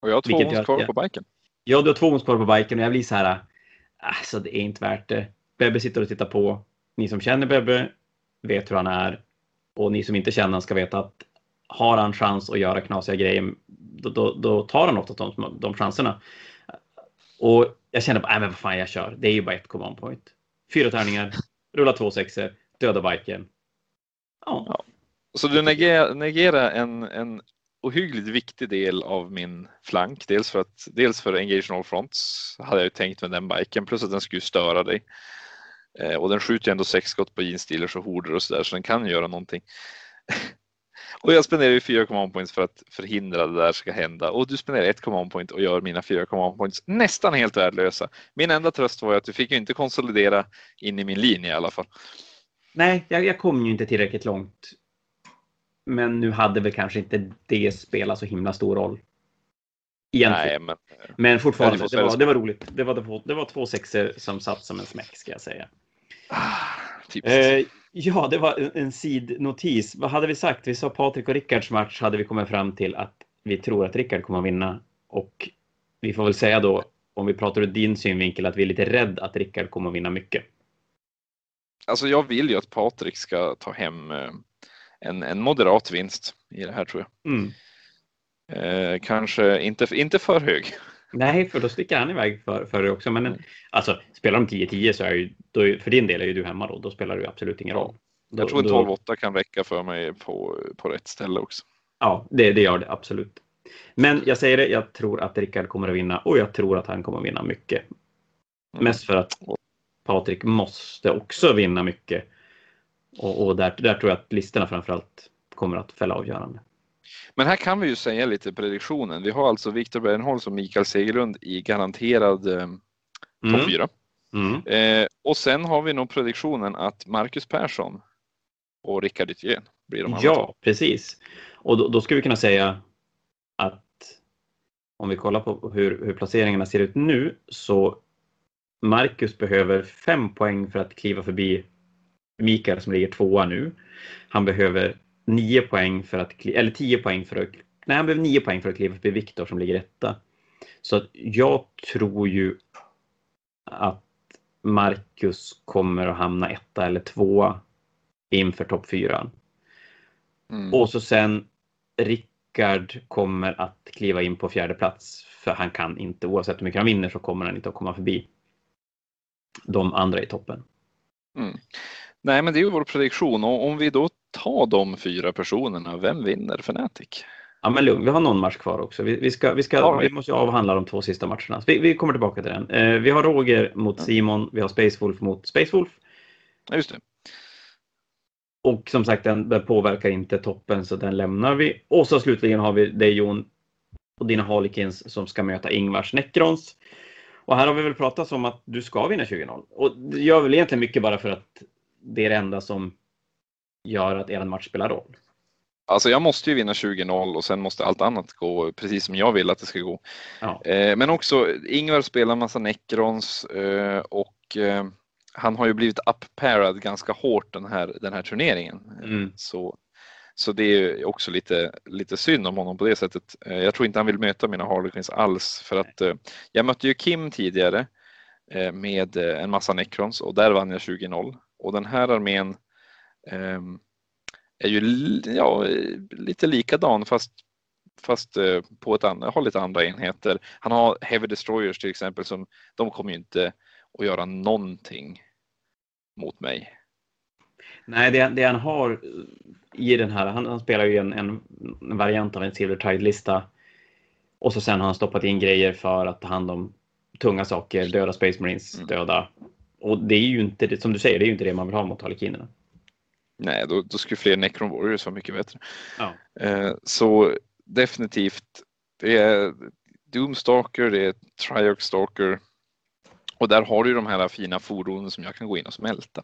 Och jag har två ons kvar på biken. Ja, du har två ons kvar på biken och jag blir så här. Alltså, det är inte värt det. Bebbe sitter och tittar på. Ni som känner Bebbe vet hur han är. Och ni som inte känner honom ska veta att har han chans att göra knasiga grejer, då, då, då tar han ofta de, de chanserna. Och jag kände bara, nej men vad fan jag kör. Det är ju bara ett command point. Fyra tärningar, <laughs> rulla två sexer, döda biken. Ja. ja. Så du negerar, negerar en, en ohyggligt viktig del av min flank. Dels för att dels för Engage All Fronts hade jag ju tänkt med den biken plus att den skulle störa dig. Eh, och den skjuter ju ändå sex skott på jeansdealers och horder och sådär så den kan göra någonting. <laughs> och jag spenderar ju fyra command points för att förhindra det där ska hända och du spenderar ett command point och gör mina fyra command points nästan helt värdelösa. Min enda tröst var ju att du fick ju inte konsolidera in i min linje i alla fall. Nej, jag, jag kom ju inte tillräckligt långt men nu hade väl kanske inte det spelat så himla stor roll. Egentligen. Nej, men, men fortfarande, det var, det var roligt. Det var, det var två sexer som satt som en smäck ska jag säga. Ah, eh, ja, det var en, en sidnotis. Vad hade vi sagt? Vi sa Patrik och Rickards match hade vi kommit fram till att vi tror att Rickard kommer att vinna. Och vi får väl säga då, om vi pratar ur din synvinkel, att vi är lite rädd att Rickard kommer att vinna mycket. Alltså jag vill ju att Patrik ska ta hem eh, en, en moderat vinst i det här tror jag. Mm. Eh, kanske inte, inte för hög. Nej, för då sticker han iväg för, för det också. Men mm. alltså, spelar de 10-10 så är ju, då, för din del är ju du hemma då. Då spelar det absolut ingen roll. Då, jag tror en 12-8 kan räcka för mig på, på rätt ställe också. Ja, det, det gör det absolut. Men jag säger det, jag tror att Rickard kommer att vinna och jag tror att han kommer att vinna mycket. Mm. Mest för att Patrik måste också vinna mycket. Och, och där, där tror jag att listorna framförallt kommer att fälla avgörande. Men här kan vi ju säga lite prediktionen. Vi har alltså Viktor Bernholz och Mikael Segerlund i garanterad eh, topp 4. Mm. Eh, och sen har vi nog prediktionen att Marcus Persson och Rickard Ytjen blir de Ja, två. precis. Och då, då ska vi kunna säga att om vi kollar på hur, hur placeringarna ser ut nu så Marcus behöver fem poäng för att kliva förbi Mikael som ligger tvåa nu. Han behöver nio poäng för att, eller tio poäng för att, nej han behöver nio poäng för att kliva förbi Viktor som ligger etta. Så att jag tror ju att Marcus kommer att hamna etta eller tvåa inför topp fyra. Mm. Och så sen Rickard kommer att kliva in på fjärde plats för han kan inte, oavsett hur mycket han vinner så kommer han inte att komma förbi de andra i toppen. Mm. Nej, men det är ju vår prediktion och om vi då tar de fyra personerna, vem vinner Fnatic? Ja, men lugn, vi har någon match kvar också. Vi, vi ska, vi, ska, ja, vi måste avhandla de två sista matcherna. Vi, vi kommer tillbaka till den. Eh, vi har Roger mot Simon, vi har Space Wolf mot Space Wolf. Ja, just det. Och som sagt, den, den, påverkar inte toppen så den lämnar vi. Och så slutligen har vi dig Jon och dina Harlequins som ska möta Ingvars Necrons. Och här har vi väl pratat om att du ska vinna 20-0. Och det gör väl egentligen mycket bara för att det är det enda som gör att er match spelar roll. Alltså jag måste ju vinna 20-0 och sen måste allt annat gå precis som jag vill att det ska gå. Ja. Eh, men också Ingvar spelar massa Necrons eh, och eh, han har ju blivit upparad ganska hårt den här, den här turneringen. Mm. Så, så det är också lite, lite synd om honom på det sättet. Jag tror inte han vill möta mina Harlequins alls för att jag mötte ju Kim tidigare med en massa Necrons och där vann jag 20-0 och den här armén ehm, är ju ja, lite likadan fast, fast på ett annat, har lite andra enheter. Han har Heavy Destroyers till exempel som de kommer ju inte att göra någonting mot mig. Nej, det, det han har i den här, han, han spelar ju en, en, variant av en Silver Tide-lista och så sen har han stoppat in grejer för att ta hand om tunga saker, döda Space Marines, mm. döda. Och det är ju inte, som du säger, det är ju inte det man vill ha mot Harlekinerna. Nej, då, då skulle fler Necron Warriors vara mycket bättre. Ja. Eh, så definitivt, det är Doomstalker, det är Triarch Stalker, och där har du de här fina fordonen som jag kan gå in och smälta.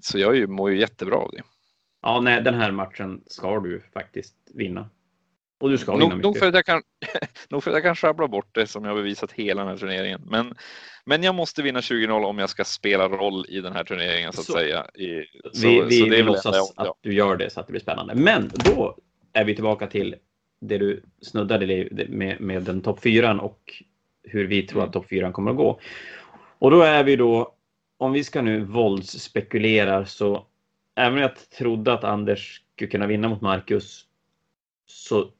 Så jag mår ju jättebra av det. Ja, nej, den här matchen ska du faktiskt vinna. Och du ska nog, mycket. Nog för, att jag kan, <laughs> nog för att jag kan sjabbla bort det som jag har bevisat hela den här turneringen. Men, men jag måste vinna 20-0 om jag ska spela roll i den här turneringen så att så, säga. I, så, vi vi, så vi låtsas jag, att du gör det så att det blir spännande. Men då är vi tillbaka till det du snuddade med, med den topp fyran och hur vi tror att mm. topp 4 kommer att gå. Och då är vi då, om vi ska nu våldsspekulera så även om jag trodde att Anders skulle kunna vinna mot Marcus så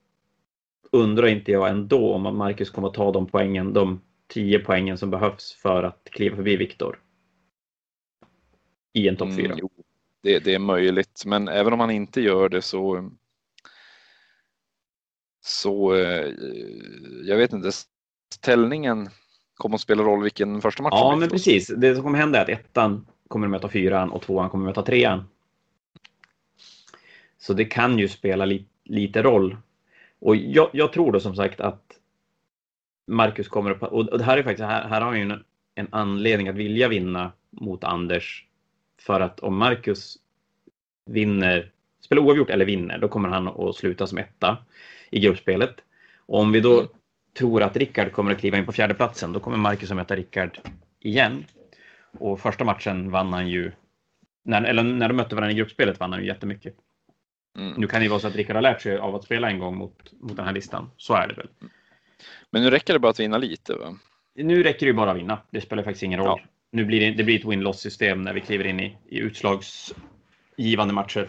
undrar inte jag ändå om Marcus kommer att ta de poängen, de 10 poängen som behövs för att kliva förbi Viktor. I en topp 4. Mm, det, det, är möjligt, men även om han inte gör det så så eh, jag vet inte, ställningen kommer att spela roll vilken första match Ja, men precis. Det som kommer hända är att ettan kommer att möta fyran och tvåan kommer att möta trean. Så det kan ju spela li lite roll. Och jag, jag, tror då som sagt att Marcus kommer att... Och det här är faktiskt, här, här har han ju en, en anledning att vilja vinna mot Anders. För att om Marcus vinner, spelar oavgjort eller vinner, då kommer han att sluta som etta i gruppspelet. Och om vi då mm tror att Rickard kommer att kliva in på fjärdeplatsen, då kommer Marcus att möta Rickard igen. Och första matchen vann han ju, när, eller när de mötte varandra i gruppspelet vann han ju jättemycket. Mm. Nu kan det ju vara så att Rickard har lärt sig av att spela en gång mot, mot den här listan. Så är det väl. Men nu räcker det bara att vinna lite va? Nu räcker det bara att vinna. Det spelar faktiskt ingen roll. Ja. Nu blir det, det blir ett win-loss system när vi kliver in i, i utslagsgivande matcher.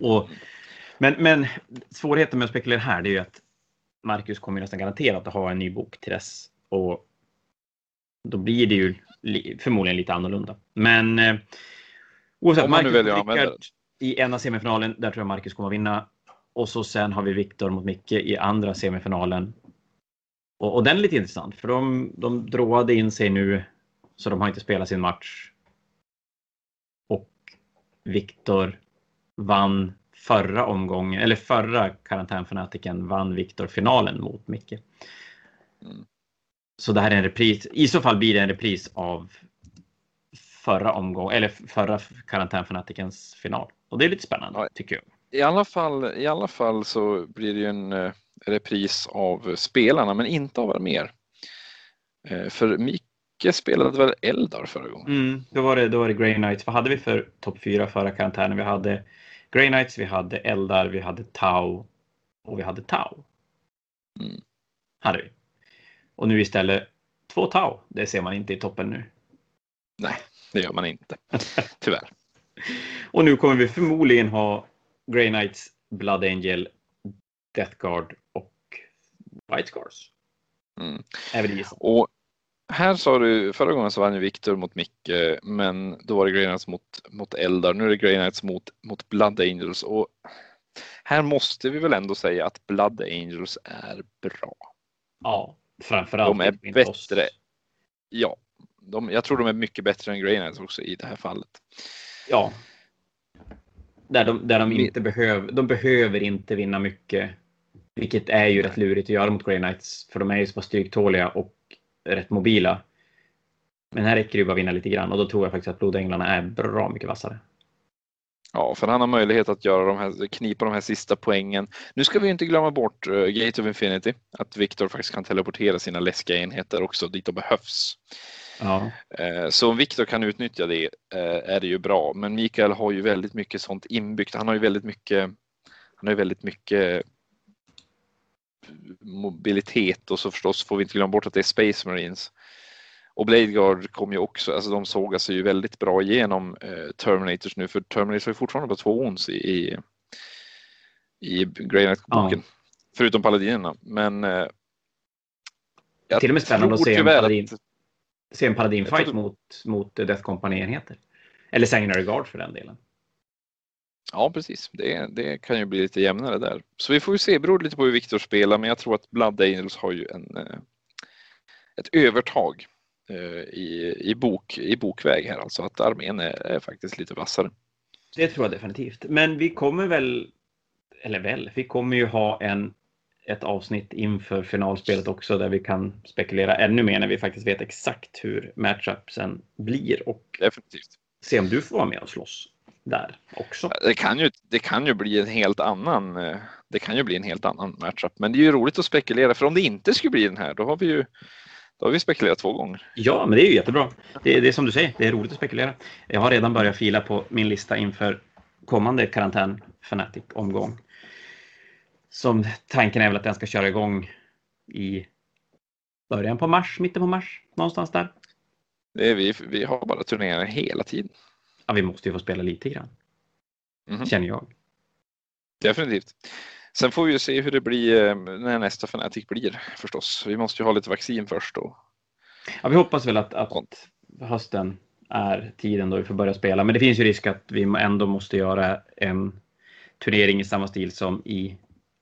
Och, men, men svårigheten med att spekulera här är ju att Marcus kommer nästan garanterat att ha en ny bok till dess. Och då blir det ju förmodligen lite annorlunda. Men eh, oavsett, Marcus och Rickard i ena semifinalen, där tror jag Marcus kommer vinna. Och så sen har vi Viktor mot Micke i andra semifinalen. Och, och den är lite intressant, för de, de dråade in sig nu, så de har inte spelat sin match. Och Viktor vann förra omgången, eller förra karantänfanatiken vann Viktor finalen mot Micke. Mm. Så det här är en repris. I så fall blir det en repris av förra omgång eller förra karantänfanatikens final. Och det är lite spännande ja, tycker jag. I alla, fall, I alla fall så blir det ju en eh, repris av spelarna men inte av mer. Eh, för Micke spelade väl Eldar förra gången? Mm, då, var det, då var det Grey Knights. Vad hade vi för topp fyra förra karantänen? Vi hade Grey Knights, vi hade Eldar, vi hade Tau och vi hade Tau. Mm. Hade vi. Och nu istället två Tau. Det ser man inte i toppen nu. Nej, det gör man inte. Tyvärr. <laughs> och nu kommer vi förmodligen ha Grey Knights, Blood Angel, Death Guard och White Scars. Mm. Och här sa du, förra gången så vann ju Viktor mot Micke, men då var det Grey Knights mot, mot Eldar. Nu är det Grey Knights mot, mot Blood Angels och här måste vi väl ändå säga att Blood Angels är bra. Ja, framförallt. De är bättre. Ja, de, jag tror de är mycket bättre än Grey Knights också i det här fallet. Ja. Där de, där de inte behöver, de behöver inte vinna mycket. Vilket är ju rätt lurigt att göra mot Grey Knights. För de är ju så pass stryktåliga och rätt mobila. Men här räcker det ju bara att vinna lite grann och då tror jag faktiskt att Blodänglarna är bra mycket vassare. Ja, för han har möjlighet att göra de här, knipa de här sista poängen. Nu ska vi inte glömma bort uh, Gate of Infinity, att Viktor faktiskt kan teleportera sina läskiga enheter också dit de behövs. Ja. Uh, så om Viktor kan utnyttja det uh, är det ju bra, men Mikael har ju väldigt mycket sånt inbyggt. Han har ju väldigt mycket, han har ju väldigt mycket mobilitet och så förstås får vi inte glömma bort att det är Space Marines. Och Blade Guard kom ju också, alltså de sågar sig ju väldigt bra igenom eh, Terminators nu för Terminators har ju fortfarande bara två ons i, i, i Grey Knight-boken. Ja. Förutom paladinerna. Men eh, Till och med spännande att se en paladin, att, se en paladin-fight tror... mot, mot Death Company-enheter. Eller Sanguinary Guard för den delen. Ja, precis. Det, det kan ju bli lite jämnare där. Så vi får ju se, det beror lite på hur Viktor spelar, men jag tror att Blood Angels har ju en, eh, ett övertag eh, i, i, bok, i bokväg här, alltså att armén är, är faktiskt lite vassare. Det tror jag definitivt. Men vi kommer väl, eller väl, vi kommer ju ha en, ett avsnitt inför finalspelet också där vi kan spekulera ännu mer när vi faktiskt vet exakt hur matchupsen blir och definitivt. se om du får vara med och slåss där också. Det kan ju, det kan ju bli en helt annan. Eh, det kan ju bli en helt annan matchup, men det är ju roligt att spekulera för om det inte skulle bli den här, då har vi ju då har vi spekulerat två gånger. Ja, men det är ju jättebra. Det är, det är som du säger, det är roligt att spekulera. Jag har redan börjat fila på min lista inför kommande karantän Fanatic omgång. Som tanken är väl att den ska köra igång i början på mars, mitten på mars, någonstans där. Det är vi, vi har bara turneringar hela tiden ja, vi måste ju få spela lite grann. Mm. Känner jag. Definitivt. Sen får vi ju se hur det blir eh, när nästa Fnatic blir förstås. Vi måste ju ha lite vaccin först då. Ja, vi hoppas väl att, att hösten är tiden då vi får börja spela. Men det finns ju risk att vi ändå måste göra en turnering i samma stil som i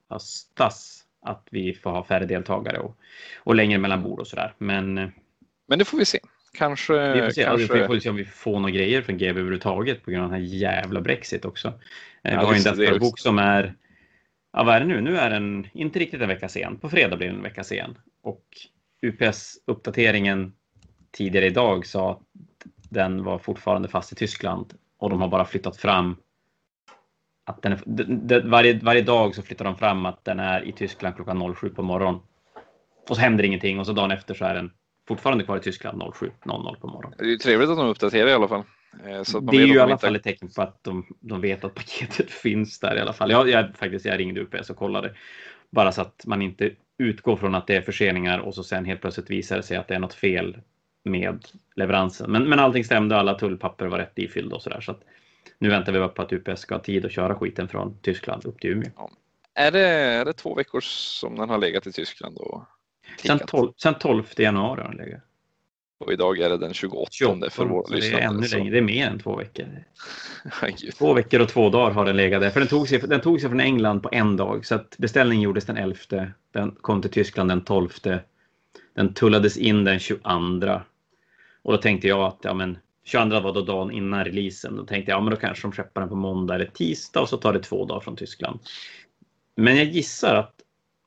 höstas. Att vi får ha färre deltagare och, och längre mellan bord och sådär. Men, eh, Men det får vi se. Kanske. Vi får se, kanske... vi får se om vi får några grejer från GB överhuvudtaget på grund av den här jävla Brexit också. Eh, ja, vi har ju en Deathcore-bok som är, ja vad är det nu? Nu är den inte riktigt en vecka sen. På fredag blir den en vecka sen. Och UPS-uppdateringen tidigare idag sa att den var fortfarande fast i Tyskland och de har bara flyttat fram att den är, de, de, varje, varje dag så flyttar de fram att den är i Tyskland klockan 07 på morgonen. Och så händer ingenting och så dagen efter så är den fortfarande kvar i Tyskland 07.00 på morgonen. Det är trevligt att de uppdaterar i alla fall. Eh, så det är ju i alla inte... fall ett tecken på att de, de vet att paketet <laughs> finns där i alla fall. Jag, jag, faktiskt, jag ringde UPS och kollade bara så att man inte utgår från att det är förseningar och så sen helt plötsligt visar det sig att det är något fel med leveransen. Men, men allting stämde, alla tullpapper var rätt ifyllda och så där. Så att nu väntar vi på att UPS ska ha tid att köra skiten från Tyskland upp till Umeå. Ja. Är, det, är det två veckor som den har legat i Tyskland? Då? Sen 12, sen 12 januari har den legat. Och idag är det den 28, 28 för våra lyssnare. Det är ännu längre, det är mer än två veckor. <laughs> två veckor och två dagar har den legat där. För den tog, sig, den tog sig från England på en dag. Så att beställningen gjordes den 11. Den kom till Tyskland den 12. Den tullades in den 22. Och då tänkte jag att ja, men, 22 var då dagen innan releasen. Då tänkte jag ja, men då kanske de skeppar den på måndag eller tisdag och så tar det två dagar från Tyskland. Men jag gissar att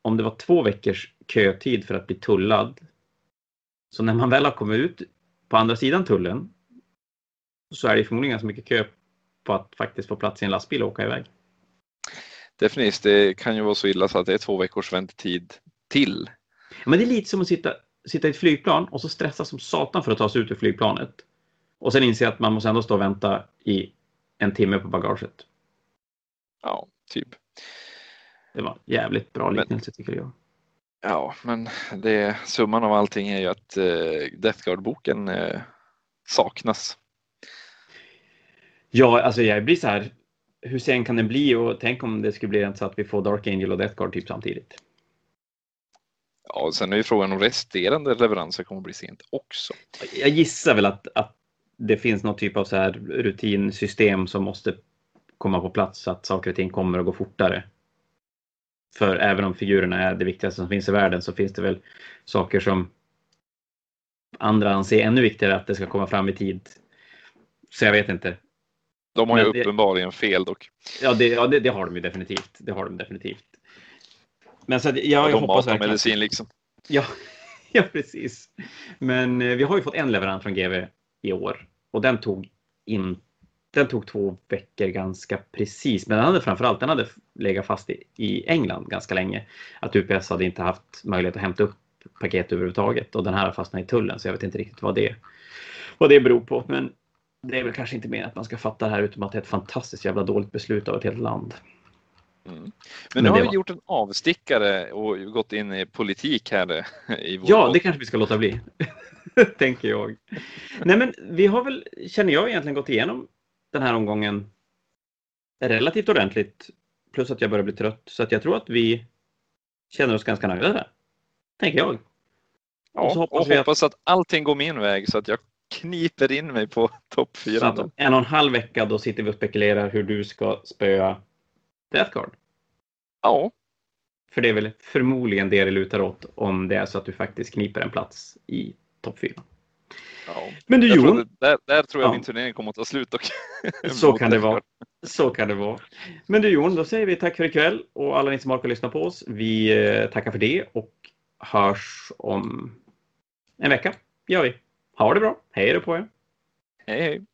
om det var två veckors kötid för att bli tullad. Så när man väl har kommit ut på andra sidan tullen så är det förmodligen ganska mycket kö på att faktiskt få plats i en lastbil och åka iväg. Definitivt, det kan ju vara så illa så att det är två veckors väntetid till. Men det är lite som att sitta, sitta i ett flygplan och så stressa som satan för att ta sig ut ur flygplanet. Och sen inse att man måste ändå stå och vänta i en timme på bagaget. Ja, typ. Det var jävligt bra liknelse tycker jag. Ja, men det, summan av allting är ju att eh, Death Guard-boken eh, saknas. Ja, alltså jag blir så här. Hur sen kan den bli och tänk om det skulle bli så att vi får Dark Angel och Death Guard typ samtidigt. Ja, och sen är ju frågan om resterande leveranser kommer att bli sent också. Jag gissar väl att, att det finns någon typ av så här rutinsystem som måste komma på plats så att saker och ting kommer att gå fortare. För även om figurerna är det viktigaste som finns i världen så finns det väl saker som andra anser ännu viktigare att det ska komma fram i tid. Så jag vet inte. De har ju Men det- uppenbarligen fel dock. Ja, det, ja det, det har de ju definitivt. Det har de definitivt. Men så att, ja, jag de hoppas matar medicin liksom. Ja, <laughs> ja, precis. Men eh, vi har ju fått en leverans från GV i år och den tog in. Den tog två veckor ganska precis, men den hade framförallt den hade legat fast i, i England ganska länge. Att UPS hade inte haft möjlighet att hämta upp paket överhuvudtaget och den här har fastnat i tullen så jag vet inte riktigt vad det, vad det beror på. Men det är väl kanske inte mer att man ska fatta det här utom att det är ett fantastiskt jävla dåligt beslut av ett helt land. Mm. Men, nu har vi var- gjort en avstickare och gått in i politik här eh, <laughs> i vår Ja, det kanske vi ska låta bli. <laughs> Tänker jag. Nej, men vi har väl, känner jag, egentligen gått igenom den här omgången relativt ordentligt. Plus att jag börjar bli trött. Så att jag tror att vi känner oss ganska nöjda där. Tänker jag. Ja, och hoppas och vi att- hoppas att allting går min väg så att jag kniper in mig på <laughs> topp Så fyra. att om en och en halv vecka då sitter vi och spekulerar hur du ska spöa Death Guard. Ja, För det är väl förmodligen det det lutar åt om det är så att du faktiskt kniper en plats i topp fyra. ja. Men du Jag Jon, där, där tror jag Ja. min turnering kommer att ta slut dock. <laughs> Så kan det vara. Så kan det vara. Men du Jon, då säger vi tack för ikväll och alla ni som orkar lyssna på oss. Vi eh, tackar för det och hörs om en vecka. gör vi. Ha det bra. Hej då på er. Hej hej.